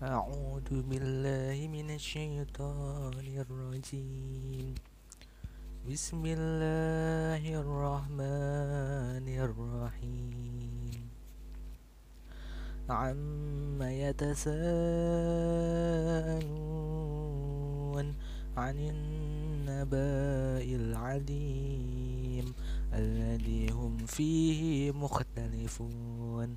أعوذ بالله من الشيطان الرجيم. بسم الله الرحمن الرحيم. عما يتساءلون عن النبأ العظيم الذي هم فيه مختلفون.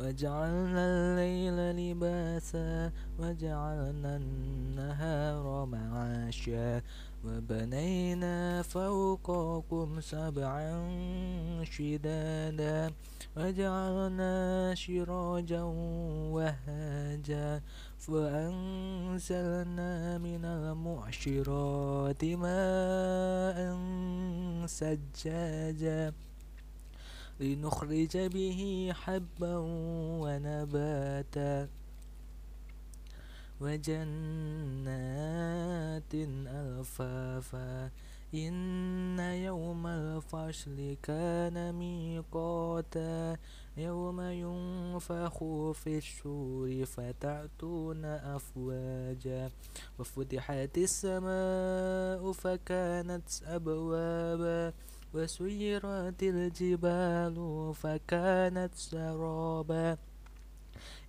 وجعلنا الليل لباسا وجعلنا النهار معاشا. وبنينا فوقكم سبعا شدادا وجعلنا شراجا وهاجا. فأنزلنا من المعشرات ماء سجاجا. لنخرج به حبا ونباتا وجنات ألفافا إن يوم الفصل كان ميقاتا يوم ينفخ في السور فتأتون أفواجا وفتحت السماء فكانت أبوابا وسيرت الجبال فكانت سرابا.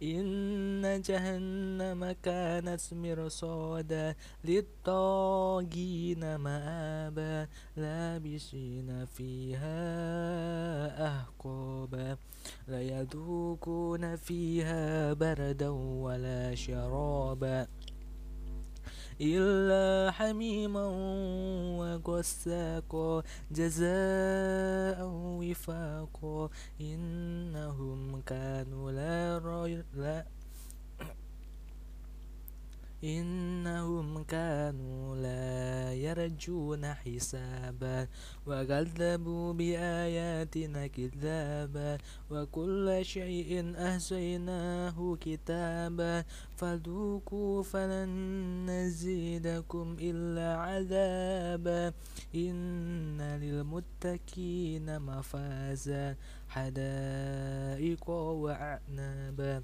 إن جهنم كانت مرصادا للطاغين مآبا. لابسين فيها أحقابا لا يذوقون فيها بردا ولا شرابا. إلا حميما وغساقا جزاء وفاقا. إنهم كانوا لا, لا إنهم كانوا لا يرجون حسابا وكذبوا بآياتنا كذابا وكل شيء أحصيناه كتابا فذوقوا فلن نزيدكم إلا عذابا إن للمتقين مفازا حدائق وأعنابا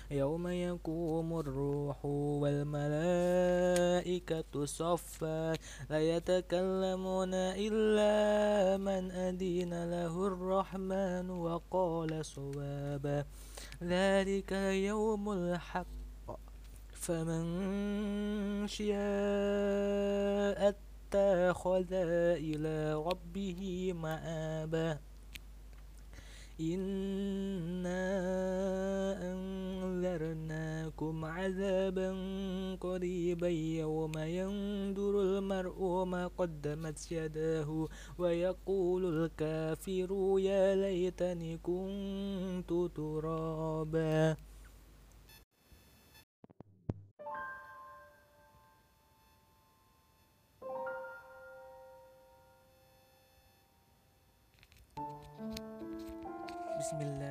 يوم يقوم الروح والملائكة صفا لا يتكلمون إلا من أدين له الرحمن وقال صوابا. ذلك يوم الحق. فمن شاء اتخذ إلى ربه مآبا. إنا أنذرناكم عذابا قريبا يوم ينظر المرء ما قدمت يداه ويقول الكافر يا ليتني كنت ترابا Bismillahirrahmanirrahim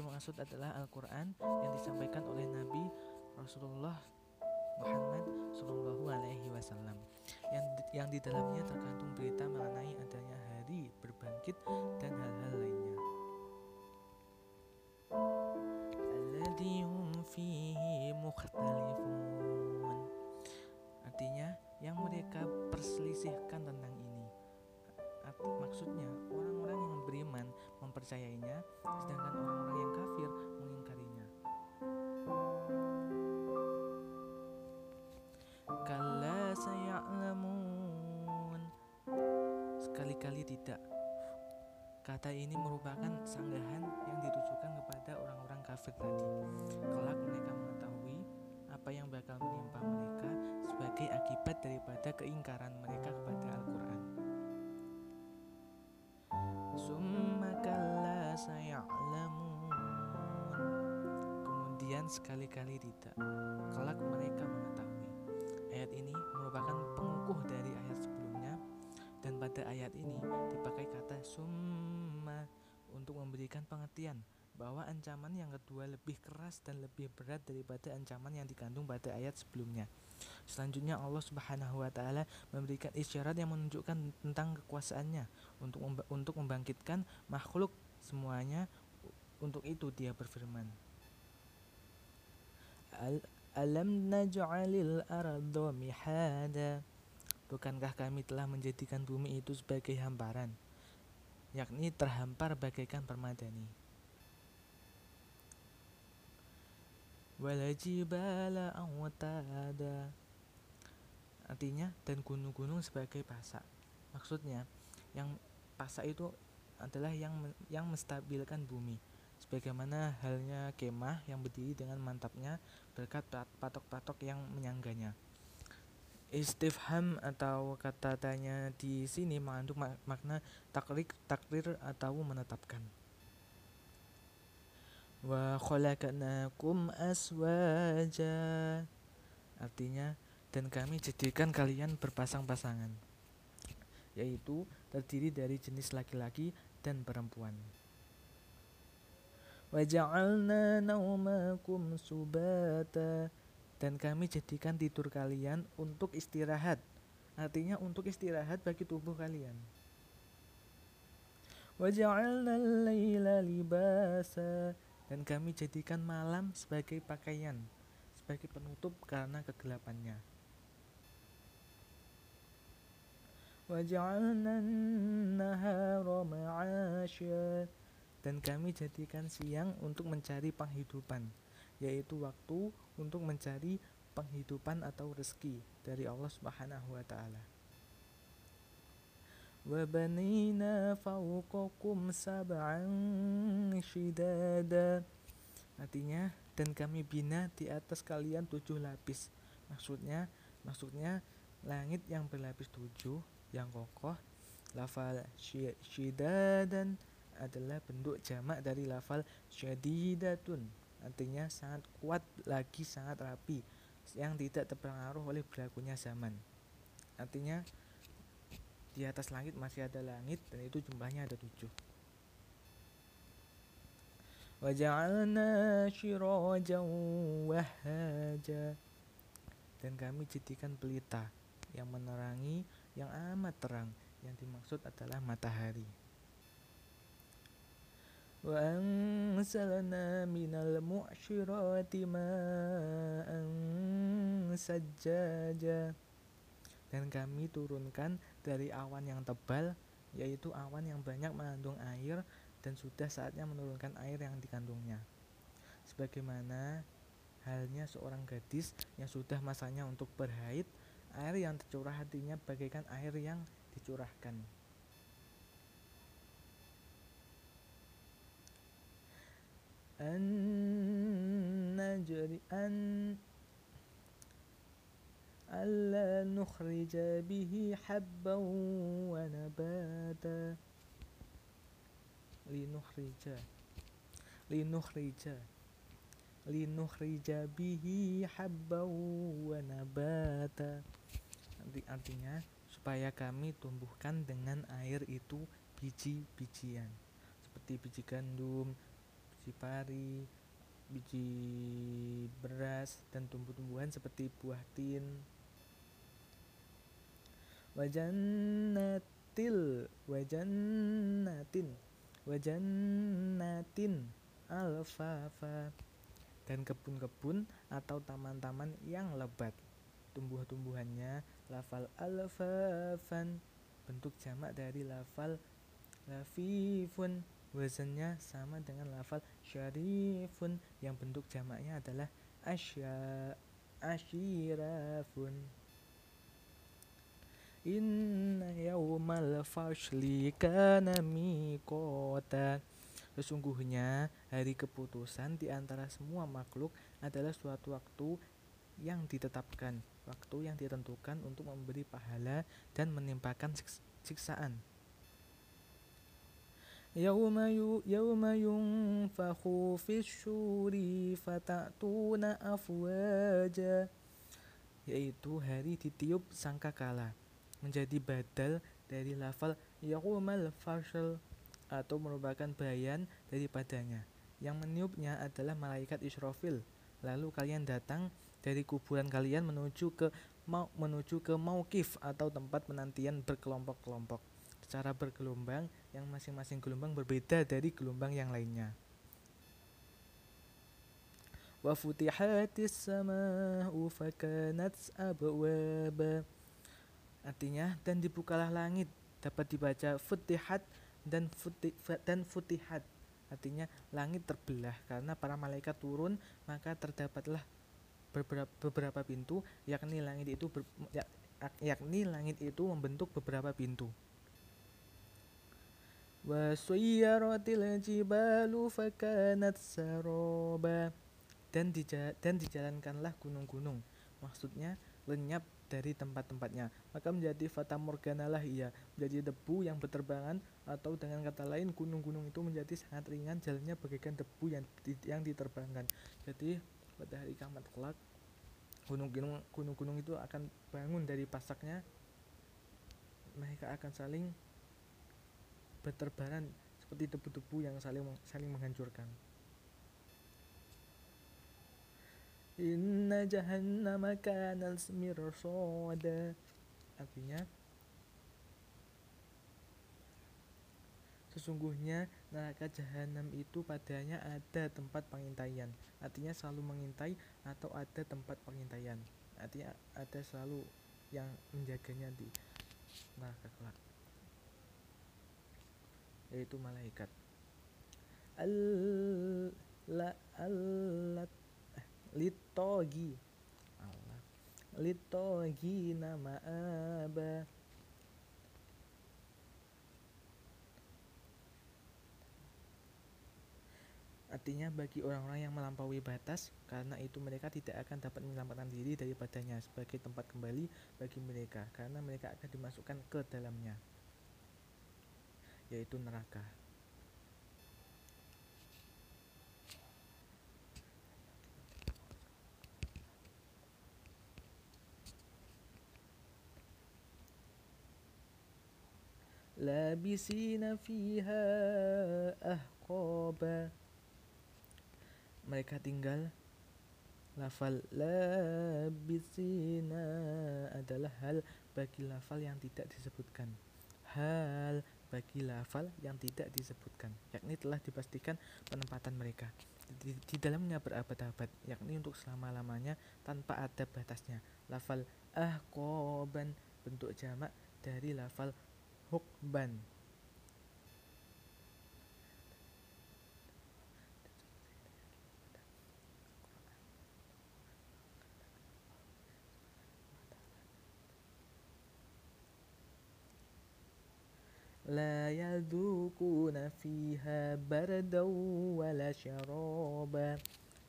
dimaksud adalah Al-Quran yang disampaikan oleh Nabi Rasulullah Muhammad Shallallahu Alaihi Wasallam. Yang yang di dalamnya terkandung berita mengenai adanya hari berbangkit dan hal-hal Sekali-kali tidak. Kata ini merupakan sanggahan yang ditujukan kepada orang-orang kafir tadi. Kelak mereka mengetahui apa yang bakal menimpa mereka sebagai akibat daripada keingkaran mereka kepada Al-Quran. Kemudian sekali-kali tidak. Kelak mereka mengetahui. Ayat ini merupakan pengukuh dari ayat pada ayat ini dipakai kata summa untuk memberikan pengertian bahwa ancaman yang kedua lebih keras dan lebih berat daripada ancaman yang dikandung pada ayat sebelumnya. Selanjutnya Allah Subhanahu wa taala memberikan isyarat yang menunjukkan tentang kekuasaannya untuk untuk membangkitkan makhluk semuanya. Untuk itu dia berfirman, Alam naj'alil arda mihada Bukankah kami telah menjadikan bumi itu sebagai hamparan Yakni terhampar bagaikan permadani? Walajibala awtada. Artinya dan gunung-gunung sebagai pasak. Maksudnya yang pasak itu adalah yang yang menstabilkan bumi. Sebagaimana halnya kemah yang berdiri dengan mantapnya berkat patok-patok yang menyangganya. Istifham atau kata tanya di sini mengandung makna takrik, takrir atau menetapkan. Wa khalaqnakum aswaja. Artinya dan kami jadikan kalian berpasang-pasangan yaitu terdiri dari jenis laki-laki dan perempuan. Waja'alna naumakum subata dan kami jadikan tidur kalian untuk istirahat. Artinya untuk istirahat bagi tubuh kalian. Dan kami jadikan malam sebagai pakaian, sebagai penutup karena kegelapannya. Dan kami jadikan siang untuk mencari penghidupan, yaitu waktu untuk mencari penghidupan atau rezeki dari Allah Subhanahu wa taala. Artinya dan kami bina di atas kalian tujuh lapis. Maksudnya maksudnya langit yang berlapis tujuh yang kokoh lafal syidadan adalah bentuk jamak dari lafal syadidatun artinya sangat kuat lagi sangat rapi yang tidak terpengaruh oleh berlakunya zaman. Artinya di atas langit masih ada langit dan itu jumlahnya ada tujuh. Dan kami jadikan pelita yang menerangi yang amat terang. Yang dimaksud adalah matahari وأنزلنا من المعشرات ماء سجاجا dan kami turunkan dari awan yang tebal yaitu awan yang banyak mengandung air dan sudah saatnya menurunkan air yang dikandungnya sebagaimana halnya seorang gadis yang sudah masanya untuk berhaid air yang tercurah hatinya bagaikan air yang dicurahkan أن نجري أن ألا نخرج به حبا ونباتا لنخرج لنخرج لنخرج به حبا ونباتا artinya supaya kami tumbuhkan dengan air itu biji-bijian seperti biji gandum, biji pari, biji beras dan tumbuh-tumbuhan seperti buah tin. Wajannatil wajannatin wajannatin alfafa dan kebun-kebun atau taman-taman yang lebat. Tumbuh-tumbuhannya lafal alfafan bentuk jamak dari lafal lafifun wazannya sama dengan lafal syarifun yang bentuk jamaknya adalah asya ashirafun Inna yawmal fashli kana miqata Sesungguhnya hari keputusan di antara semua makhluk adalah suatu waktu yang ditetapkan, waktu yang ditentukan untuk memberi pahala dan menimpakan siksaan. Yauma yu yauma yunfakhu fisyuri fatatuna afwaja yaitu hari ditiup sangkakala menjadi badal dari lafal yaumal fashl atau merupakan bayan daripadanya. Yang meniupnya adalah malaikat Israfil. Lalu kalian datang dari kuburan kalian menuju ke mau menuju ke maukif atau tempat penantian berkelompok-kelompok secara bergelombang yang masing-masing gelombang berbeda dari gelombang yang lainnya. Wa futihatis sama'u fakanat abwaba. Artinya dan dibukalah langit. Dapat dibaca futihat dan futi, dan futihat. Artinya langit terbelah. Karena para malaikat turun maka terdapatlah beberapa, beberapa pintu. Yakni langit itu ber, ya, yakni langit itu membentuk beberapa pintu wa jibalu fakanat saroba. Dan dija, dan dijalankanlah gunung-gunung. Maksudnya lenyap dari tempat-tempatnya. Maka menjadi fata morgana lah ia. Menjadi debu yang berterbangan atau dengan kata lain gunung-gunung itu menjadi sangat ringan jalannya bagaikan debu yang yang diterbangkan jadi pada hari kiamat kelak gunung-gunung gunung-gunung itu akan bangun dari pasaknya. Mereka akan saling berterbangan seperti debu-debu yang saling saling menghancurkan. Inna jahannama kanal mirsada Artinya Sesungguhnya neraka jahanam itu padanya ada tempat pengintaian. Artinya selalu mengintai atau ada tempat pengintaian. Artinya ada selalu yang menjaganya di neraka kelak Yaitu malaikat. Al la allat litogi. Allah. Litogi nama aba. Artinya bagi orang-orang yang melampaui batas karena itu mereka tidak akan dapat menyelamatkan diri daripadanya sebagai tempat kembali bagi mereka karena mereka akan dimasukkan ke dalamnya yaitu neraka. labisina fiha ahqaba. Mereka tinggal. Lafal labisina adalah hal bagi lafal yang tidak disebutkan. Hal bagi lafal yang tidak disebutkan yakni telah dipastikan penempatan mereka di, di dalamnya berabad-abad yakni untuk selama-lamanya tanpa ada batasnya. Lafal ahqaban bentuk jamak dari lafal hukban la yadukuna fiha bardaw wala syaraba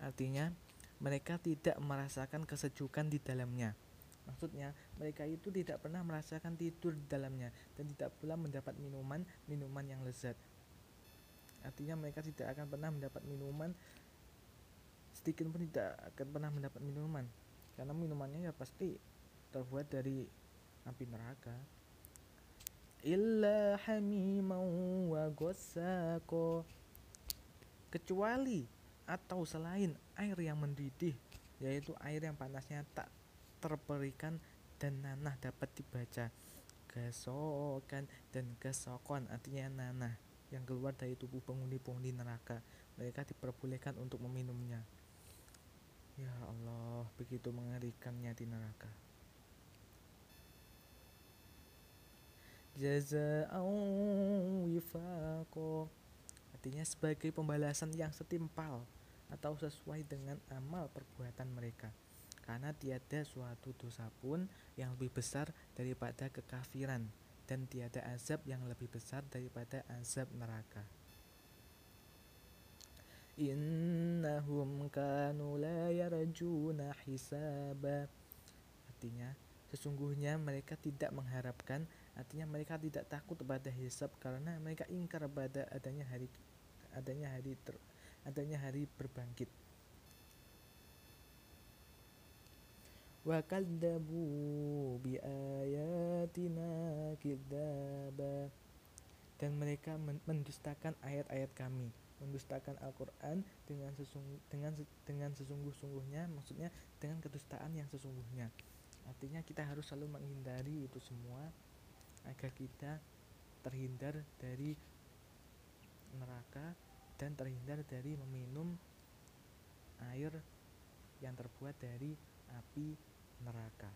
artinya mereka tidak merasakan kesejukan di dalamnya Maksudnya, mereka itu tidak pernah merasakan tidur di dalamnya dan tidak pula mendapat minuman minuman yang lezat. Artinya mereka tidak akan pernah mendapat minuman sedikit pun tidak akan pernah mendapat minuman karena minumannya ya pasti terbuat dari api neraka. Illa hamiman wa ghassaqo kecuali atau selain air yang mendidih yaitu air yang panasnya tak terperikan dan nanah dapat dibaca. Gasokan dan gasokon artinya nanah yang keluar dari tubuh penghuni-penghuni neraka. Mereka diperbolehkan untuk meminumnya. Ya Allah begitu mengerikannya di neraka jaza'an wifaqo artinya sebagai pembalasan yang setimpal atau sesuai dengan amal perbuatan mereka. Karena tiada suatu dosa pun yang lebih besar daripada kekafiran dan tiada azab yang lebih besar daripada azab neraka. Innahum kanu la yarjuna hisaba. Artinya sesungguhnya mereka tidak mengharapkan artinya mereka tidak takut kepada hisab karena mereka ingkar pada adanya hari adanya hari ter, adanya hari berbangkit. Wa bi ayatina kidzaba. Dan mereka mendustakan ayat-ayat kami mendustakan Al-Qur'an dengan sesungguh dengan dengan sesungguh-sungguhnya maksudnya dengan kedustaan yang sesungguhnya. Artinya kita harus selalu menghindari itu semua agar kita terhindar dari neraka dan terhindar dari meminum air yang terbuat dari api neraka.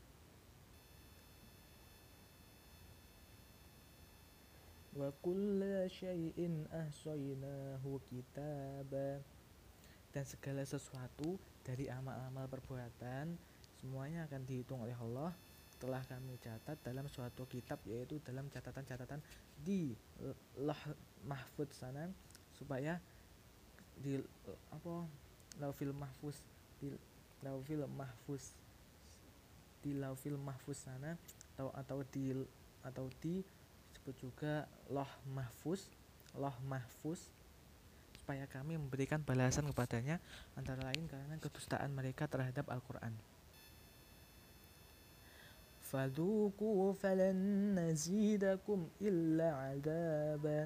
Wa kulla syai'in ahsaynahu kitaba dan segala sesuatu dari amal-amal perbuatan semuanya akan dihitung oleh Allah telah kami catat dalam suatu kitab yaitu dalam catatan-catatan di lah mahfud sana supaya di apa laufil mahfuz di laufil mahfuz di laufil mahfuz sana atau atau di atau di disebut juga loh mahfuz loh mahfuz supaya kami memberikan balasan kepadanya antara lain karena kedustaan mereka terhadap Al-Quran Fadhuku falan nazidakum illa adaba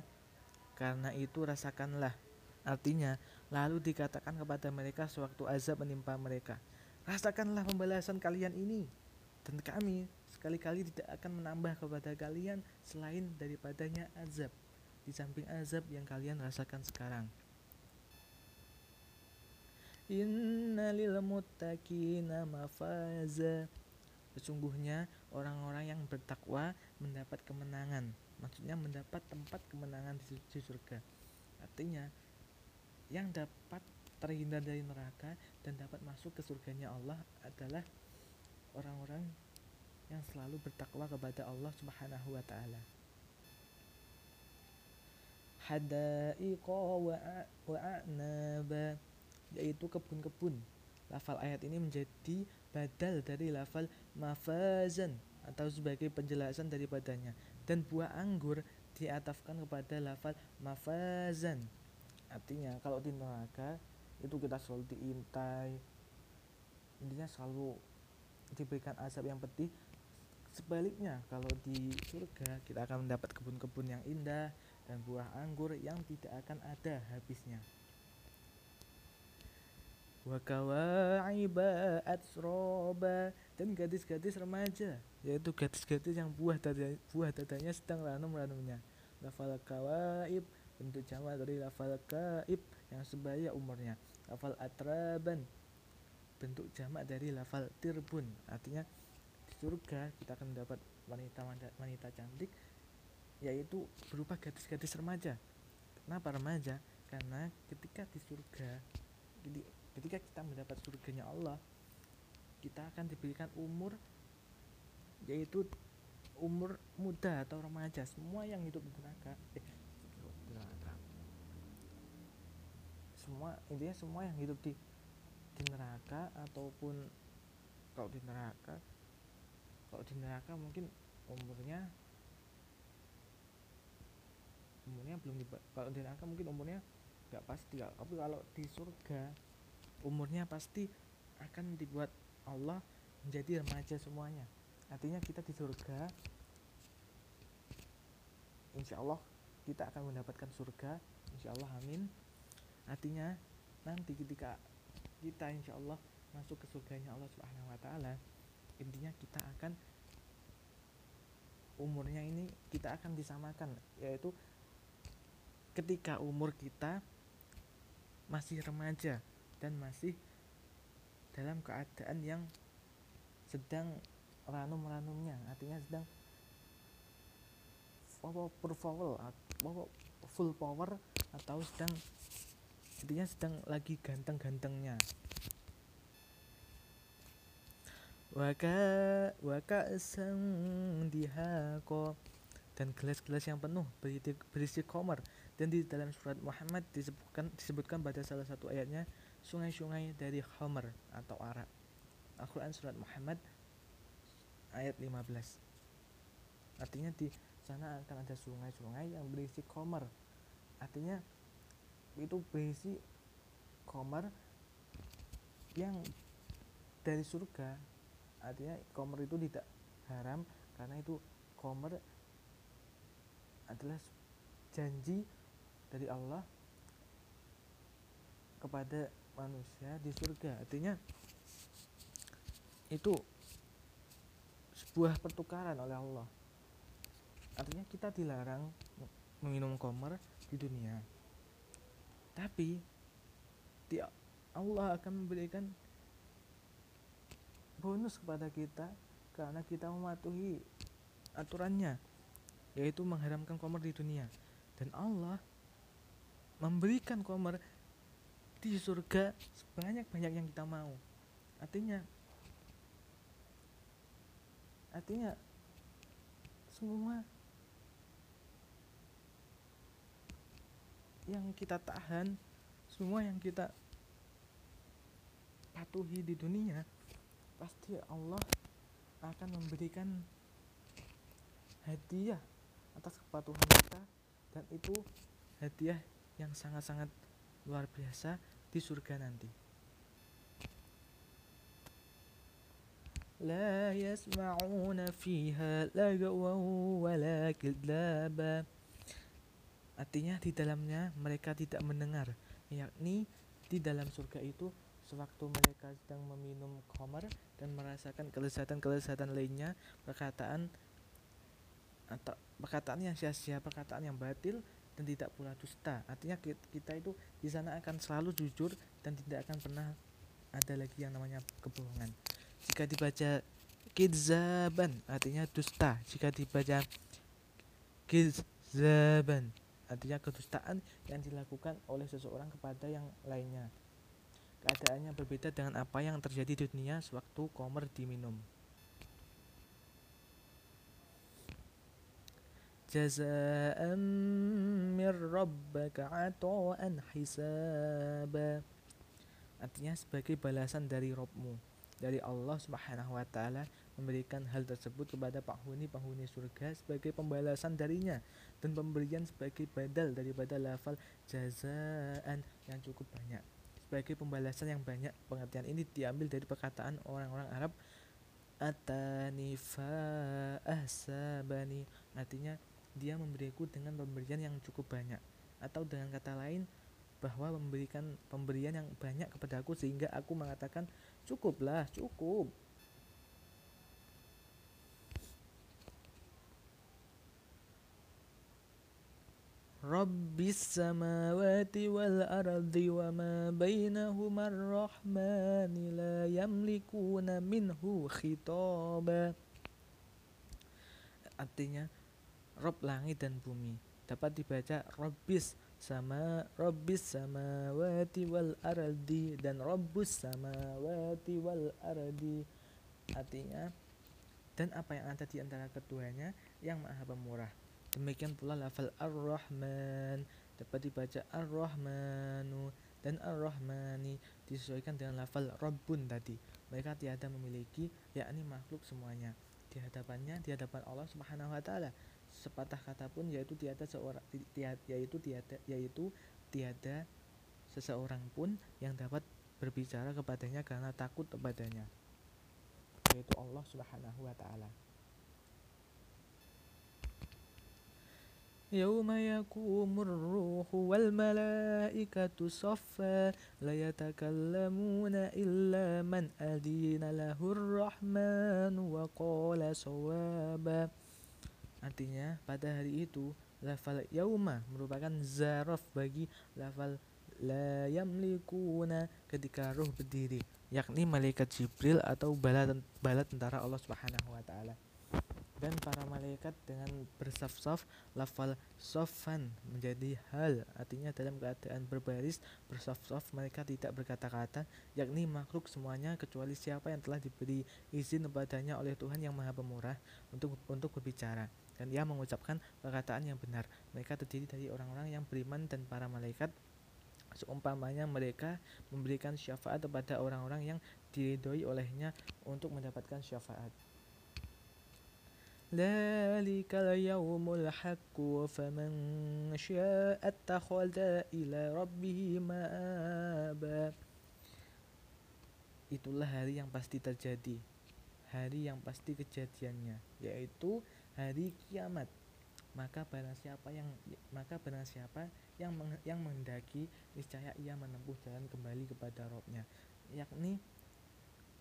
Karena itu rasakanlah. Artinya lalu dikatakan kepada mereka sewaktu azab menimpa mereka Rasakanlah pembalasan kalian ini. Dan kami sekali-kali tidak akan menambah kepada kalian Selain daripadanya azab Di samping azab yang kalian rasakan sekarang. Inna lil muttaqina mafaza Sesungguhnya orang-orang yang bertakwa mendapat kemenangan. Maksudnya mendapat tempat kemenangan di, di surga. Artinya yang dapat terhindar dari neraka dan dapat masuk ke surganya Allah adalah orang-orang yang selalu bertakwa kepada Allah Subhanahu wa taala. Hadaiqa yaitu kebun-kebun. Lafal ayat ini menjadi badal dari lafal mafazan atau sebagai penjelasan daripadanya. Dan buah anggur diatafkan kepada lafal mafazan. Artinya kalau di neraka itu kita selalu diintai. Intinya selalu diberikan asap yang pedih. Sebaliknya kalau di surga kita akan mendapat kebun-kebun yang indah dan buah anggur yang tidak akan ada habisnya wa kawaiba atsroba dan gadis-gadis remaja yaitu gadis-gadis yang buah dada, buah dadanya sedang ranum-ranumnya. Lafal kawaib bentuk jamak dari lafal kaib yang sebaya umurnya. Lafal atraban bentuk jamak dari lafal tirbun. Artinya di surga kita akan mendapat wanita wanita cantik yaitu berupa gadis-gadis remaja. Kenapa remaja? Karena ketika di surga ketika kita mendapat surganya Allah kita akan diberikan umur yaitu umur muda atau remaja. Semua yang hidup di neraka eh semua intinya semua yang hidup di di neraka ataupun kalau di neraka kalau di neraka mungkin umurnya umurnya belum di, kalau di neraka mungkin umurnya nggak pasti. Tapi kalau di surga umurnya pasti akan dibuat Allah menjadi remaja semuanya. Artinya kita di surga insya Allah kita akan mendapatkan surga insya Allah amin. Artinya nanti ketika kita insya Allah masuk ke surganya Allah Subhanahu Wa Taala intinya kita akan umurnya ini kita akan disamakan yaitu ketika umur kita masih remaja dan masih dalam keadaan yang sedang ranum-ranumnya. Artinya sedang power full power atau sedang intinya sedang lagi ganteng-gantengnya. Waka waka dihako dan gelas-gelas yang penuh berisi, berisi komer dan di dalam surat Muhammad disebutkan disebutkan pada salah satu ayatnya sungai-sungai dari Homer atau arak Al-Quran surat Muhammad ayat 15 artinya di sana akan ada sungai-sungai yang berisi komer artinya itu berisi komer yang dari surga. Artinya komer itu tidak haram karena itu komer adalah janji dari Allah kepada manusia di surga. Artinya itu sebuah pertukaran oleh Allah. Artinya kita dilarang meminum komer di dunia. Tapi dia Allah akan memberikan bonus kepada kita karena kita mematuhi aturannya yaitu mengharamkan komer di dunia. Dan Allah memberikan komer di surga sebanyak-banyak yang kita mau. Artinya artinya semua yang kita tahan semua yang kita patuhi di dunia pasti Allah akan memberikan hadiah atas kepatuhan kita dan itu hadiah yang sangat-sangat luar biasa di surga nanti. لا يسمعون فيها لغوا ولا كذابا Artinya di dalamnya mereka tidak mendengar, yakni di dalam surga itu sewaktu mereka sedang meminum khamar dan merasakan kelezatan-kelezatan lainnya, perkataan atau perkataan yang sia-sia, perkataan yang batil dan tidak pula dusta. Artinya kita itu di sana akan selalu jujur dan tidak akan pernah ada lagi yang namanya kebohongan. Jika dibaca kidzaban artinya dusta. Jika dibaca kidzaban artinya kedustaan yang dilakukan oleh seseorang kepada yang lainnya. Keadaannya berbeda dengan apa yang terjadi di dunia sewaktu komer diminum. Jazaan mir rabbaka ata'an hisaba. Artinya sebagai balasan dari Robmu dari Allah Subhanahu wa taala memberikan hal tersebut kepada penghuni-penghuni surga sebagai pembalasan darinya dan pemberian sebagai badal daripada lafal jazaan yang cukup banyak. Sebagai pembalasan yang banyak, pengertian ini diambil dari perkataan orang-orang Arab atanifa ahsabani artinya dia memberiku dengan pemberian yang cukup banyak. Atau dengan kata lain bahwa memberikan pemberian yang banyak kepada aku sehingga aku mengatakan cukuplah cukup. Rabbis samawati wal ardi wa ma bainahuma ar-rahmani la yamlikuna minhu khitaba. Artinya Rob langit dan bumi. Dapat dibaca Rabbis sama Rabbis samawati wal ardi dan Rabbus samawati wal ardi. Artinya dan apa yang ada di antara keduanya? Yang maha pemurah. Demikian pula lafal ar-rahman. Dapat dibaca ar-rahmanu dan ar-rahmani disesuaikan dengan lafal rabbun tadi. Mereka tiada memiliki yakni makhluk semuanya di hadapannya di hadapan Allah Subhanahu wa taala. Sepatah kata pun yaitu tiada seorang tiada, yaitu tiada yaitu tiada seseorang pun yang dapat berbicara kepadanya karena takut kepadanya yaitu Allah Subhanahu wa taala يوم يقوم الروح والملائكة صفا لا يتكلمون إلا من أذين له الرحمن وقال صوابا Artinya pada hari itu lafal yauma merupakan zaraf bagi lafal la yamlikuna ketika ruh berdiri yakni malaikat Jibril atau bala, bala tentara Allah Subhanahu wa taala dan para malaikat dengan bersaf-saf lafal sofan menjadi hal. Artinya dalam keadaan berbaris bersaf-saf mereka tidak berkata-kata yakni makhluk semuanya kecuali siapa yang telah diberi izin kepadanya oleh Tuhan yang maha pemurah untuk untuk berbicara. Dan ia mengucapkan perkataan yang benar. Mereka terdiri dari orang-orang yang beriman dan para malaikat. Seumpamanya mereka memberikan syafaat kepada orang-orang yang diridhoi olehnya untuk mendapatkan syafaat ذلك اليوم الحق فمن شاء اتخذ إلى ربه مآبا Itulah hari yang pasti terjadi Hari yang pasti kejadiannya Yaitu hari kiamat Maka barang siapa yang maka barang siapa yang yang menghendaki niscaya ia menempuh jalan kembali kepada Robnya yakni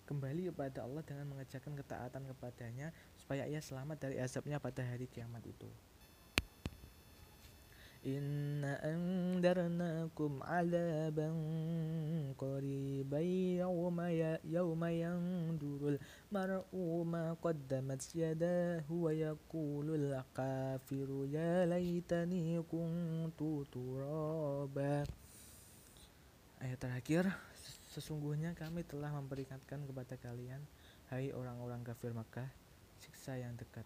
kembali kepada Allah dengan mengerjakan ketaatan kepadanya supaya ia selamat dari azabnya pada hari kiamat itu. Inna andarnakum adaban qariban yawma ya yawma yandurul mar'u ma qaddamat yadahu wa yaqulul kafiru ya laitani kuntu turaba Ayat terakhir Sesungguhnya kami telah memperingatkan kepada kalian, hai orang-orang kafir Makkah, siksa yang dekat,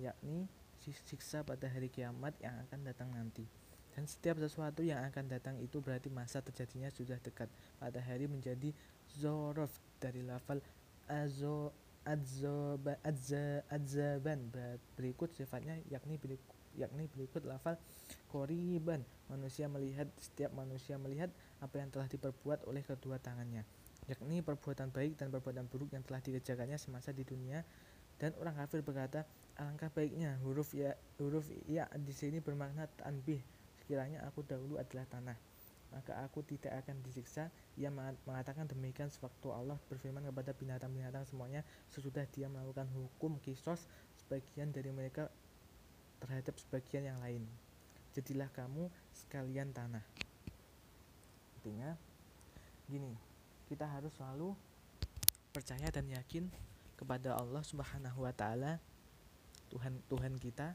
yakni siksa pada hari kiamat yang akan datang nanti. Dan setiap sesuatu yang akan datang itu berarti masa terjadinya sudah dekat. Pada hari menjadi zorof dari lafal azo adzoba adza adzaban berikut sifatnya yakni berikut yakni berikut lafal koriban manusia melihat setiap manusia melihat apa yang telah diperbuat oleh kedua tangannya yakni perbuatan baik dan perbuatan buruk yang telah dikerjakannya semasa di dunia dan orang kafir berkata alangkah baiknya huruf ya huruf ya di sini bermakna tanbih sekiranya aku dahulu adalah tanah maka aku tidak akan disiksa ia mengatakan demikian sewaktu Allah berfirman kepada binatang-binatang semuanya sesudah dia melakukan hukum kisos sebagian dari mereka terhadap sebagian yang lain. Jadilah kamu sekalian tanah. Artinya gini, kita harus selalu percaya dan yakin kepada Allah Subhanahu wa taala Tuhan Tuhan kita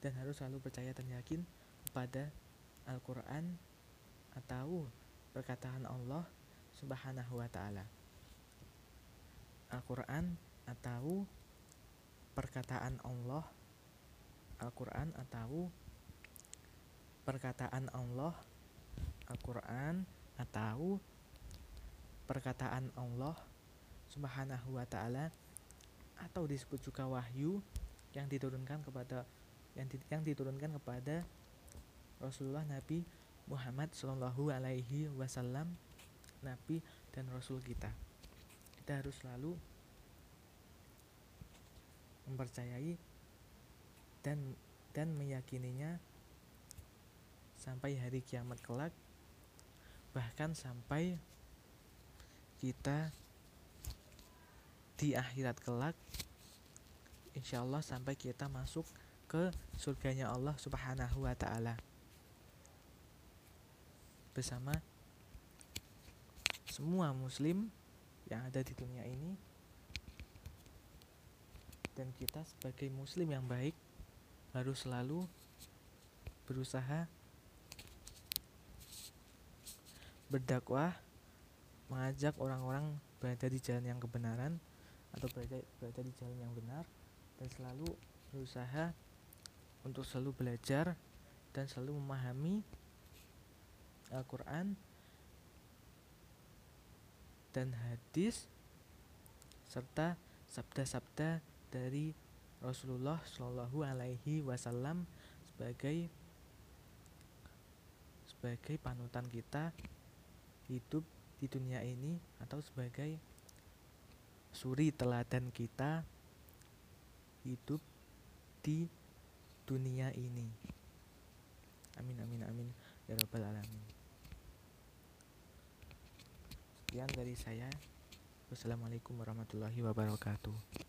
dan harus selalu percaya dan yakin kepada Al-Qur'an atau perkataan Allah Subhanahu wa taala. Al-Qur'an atau perkataan Allah Al-Quran atau perkataan Allah Al-Quran atau perkataan Allah Subhanahu wa taala atau disebut juga wahyu yang diturunkan kepada yang, di, yang diturunkan kepada Rasulullah Nabi Muhammad Shallallahu Alaihi Wasallam Nabi dan Rasul kita. Kita harus selalu mempercayai dan dan meyakininya sampai hari kiamat kelak bahkan sampai kita di akhirat kelak insya Allah sampai kita masuk ke surganya Allah subhanahu wa ta'ala. Bersama semua muslim yang ada di dunia ini dan kita sebagai muslim yang baik harus selalu berusaha berdakwah mengajak orang-orang berada di jalan yang kebenaran atau berada, berada di jalan yang benar dan selalu berusaha untuk selalu belajar dan selalu memahami Al-Quran dan hadis serta sabda-sabda dari Rasulullah Shallallahu Alaihi Wasallam sebagai sebagai panutan kita hidup di dunia ini atau sebagai suri teladan kita hidup di dunia ini. amin amin amin. Ya rabbal alamin. Sekian dari saya. Wassalamualaikum warahmatullahi wabarakatuh